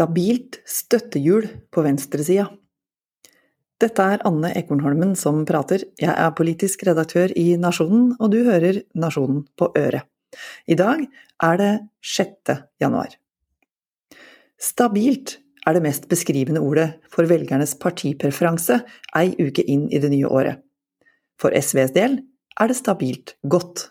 Stabilt støttehjul på venstresida. Dette er Anne Ekornholmen som prater, jeg er politisk redaktør i Nasjonen, og du hører Nasjonen på øret. I dag er det 6. januar. Stabilt er det mest beskrivende ordet for velgernes partipreferanse ei uke inn i det nye året. For SVs del er det stabilt godt.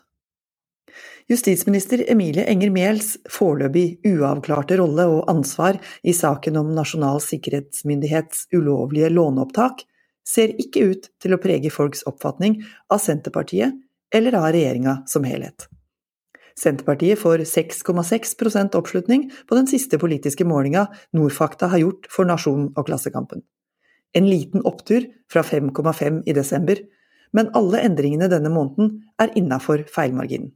Justisminister Emilie Enger Mehls foreløpig uavklarte rolle og ansvar i saken om Nasjonal sikkerhetsmyndighets ulovlige låneopptak ser ikke ut til å prege folks oppfatning av Senterpartiet eller av regjeringa som helhet. Senterpartiet får 6,6% oppslutning på den siste politiske målinga Nordfakta har gjort for Nasjonen og Klassekampen. En liten opptur fra 5,5 i desember, men alle endringene denne måneden er innafor feilmarginen.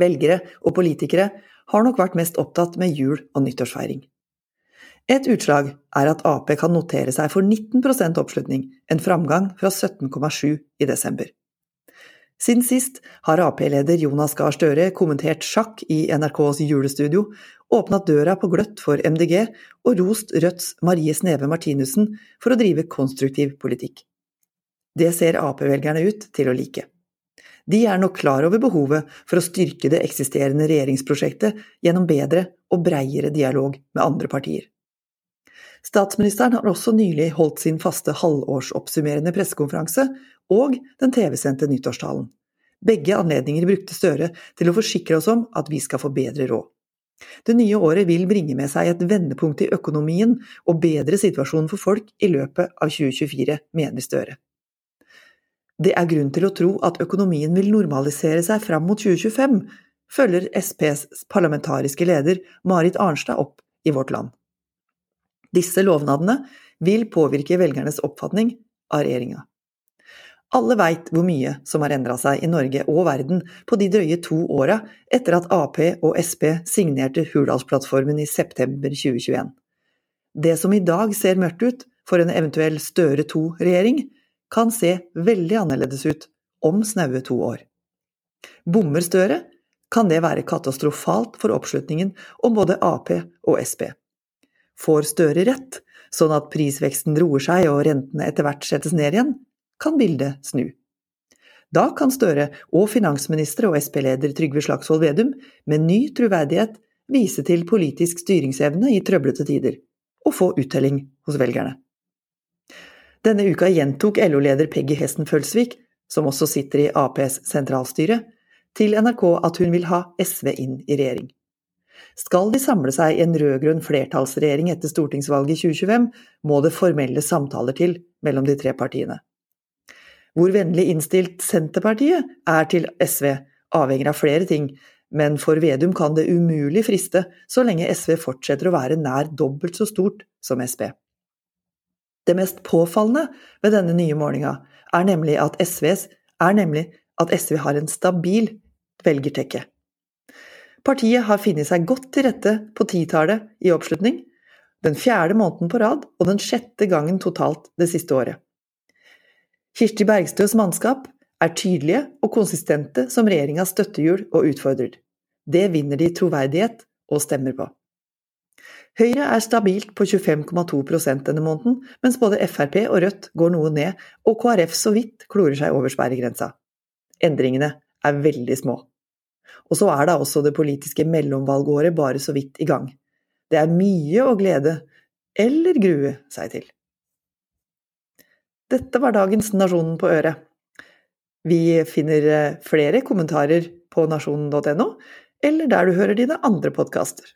Velgere og politikere har nok vært mest opptatt med jul og nyttårsfeiring. Et utslag er at Ap kan notere seg for 19 oppslutning, en framgang fra 17,7 i desember. Siden sist har Ap-leder Jonas Gahr Støre kommentert sjakk i NRKs julestudio, åpnet døra på gløtt for MDG og rost Rødts Marie Sneve Martinussen for å drive konstruktiv politikk. Det ser Ap-velgerne ut til å like. De er nok klar over behovet for å styrke det eksisterende regjeringsprosjektet gjennom bedre og breiere dialog med andre partier. Statsministeren har også nylig holdt sin faste halvårsoppsummerende pressekonferanse og den TV-sendte nyttårstalen. Begge anledninger brukte Støre til å forsikre oss om at vi skal få bedre råd. Det nye året vil bringe med seg et vendepunkt i økonomien og bedre situasjonen for folk i løpet av 2024, mener Støre. Det er grunn til å tro at økonomien vil normalisere seg fram mot 2025, følger SPs parlamentariske leder Marit Arnstad opp i Vårt Land. Disse lovnadene vil påvirke velgernes oppfatning av regjeringa. Alle veit hvor mye som har endra seg i Norge og verden på de drøye to åra etter at Ap og Sp signerte Hurdalsplattformen i september 2021. Det som i dag ser mørkt ut for en eventuell Støre II-regjering, kan se veldig annerledes ut om snaue to år. Bommer Støre, kan det være katastrofalt for oppslutningen om både Ap og Sp. Får Støre rett, sånn at prisveksten roer seg og rentene etter hvert settes ned igjen, kan bildet snu. Da kan Støre og finansminister og Sp-leder Trygve Slagsvold Vedum med ny troverdighet vise til politisk styringsevne i trøblete tider, og få uttelling hos velgerne. Denne uka gjentok LO-leder Peggy Hesten Følsvik, som også sitter i Aps sentralstyre, til NRK at hun vil ha SV inn i regjering. Skal de samle seg i en rød-grønn flertallsregjering etter stortingsvalget i 2025, må det formelle samtaler til mellom de tre partiene. Hvor vennlig innstilt Senterpartiet er til SV, avhenger av flere ting, men for Vedum kan det umulig friste så lenge SV fortsetter å være nær dobbelt så stort som Sp. Det mest påfallende ved denne nye målinga er nemlig at, er nemlig at SV har en stabil velgertekke. Partiet har funnet seg godt til rette på titallet i oppslutning, den fjerde måneden på rad og den sjette gangen totalt det siste året. Kirsti Bergstøs mannskap er tydelige og konsistente som regjeringas støttehjul og utfordrer. Det vinner de troverdighet og stemmer på. Høyre er stabilt på 25,2% denne måneden, mens både Frp og Rødt går noe ned, og KrF så vidt klorer seg over sperregrensa. Endringene er veldig små. Og så er da også det politiske mellomvalgåret bare så vidt i gang. Det er mye å glede, eller grue, seg til. Dette var dagens Nasjonen på øret. Vi finner eh, flere kommentarer på nasjonen.no, eller der du hører dine andre podkaster.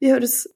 Vi høres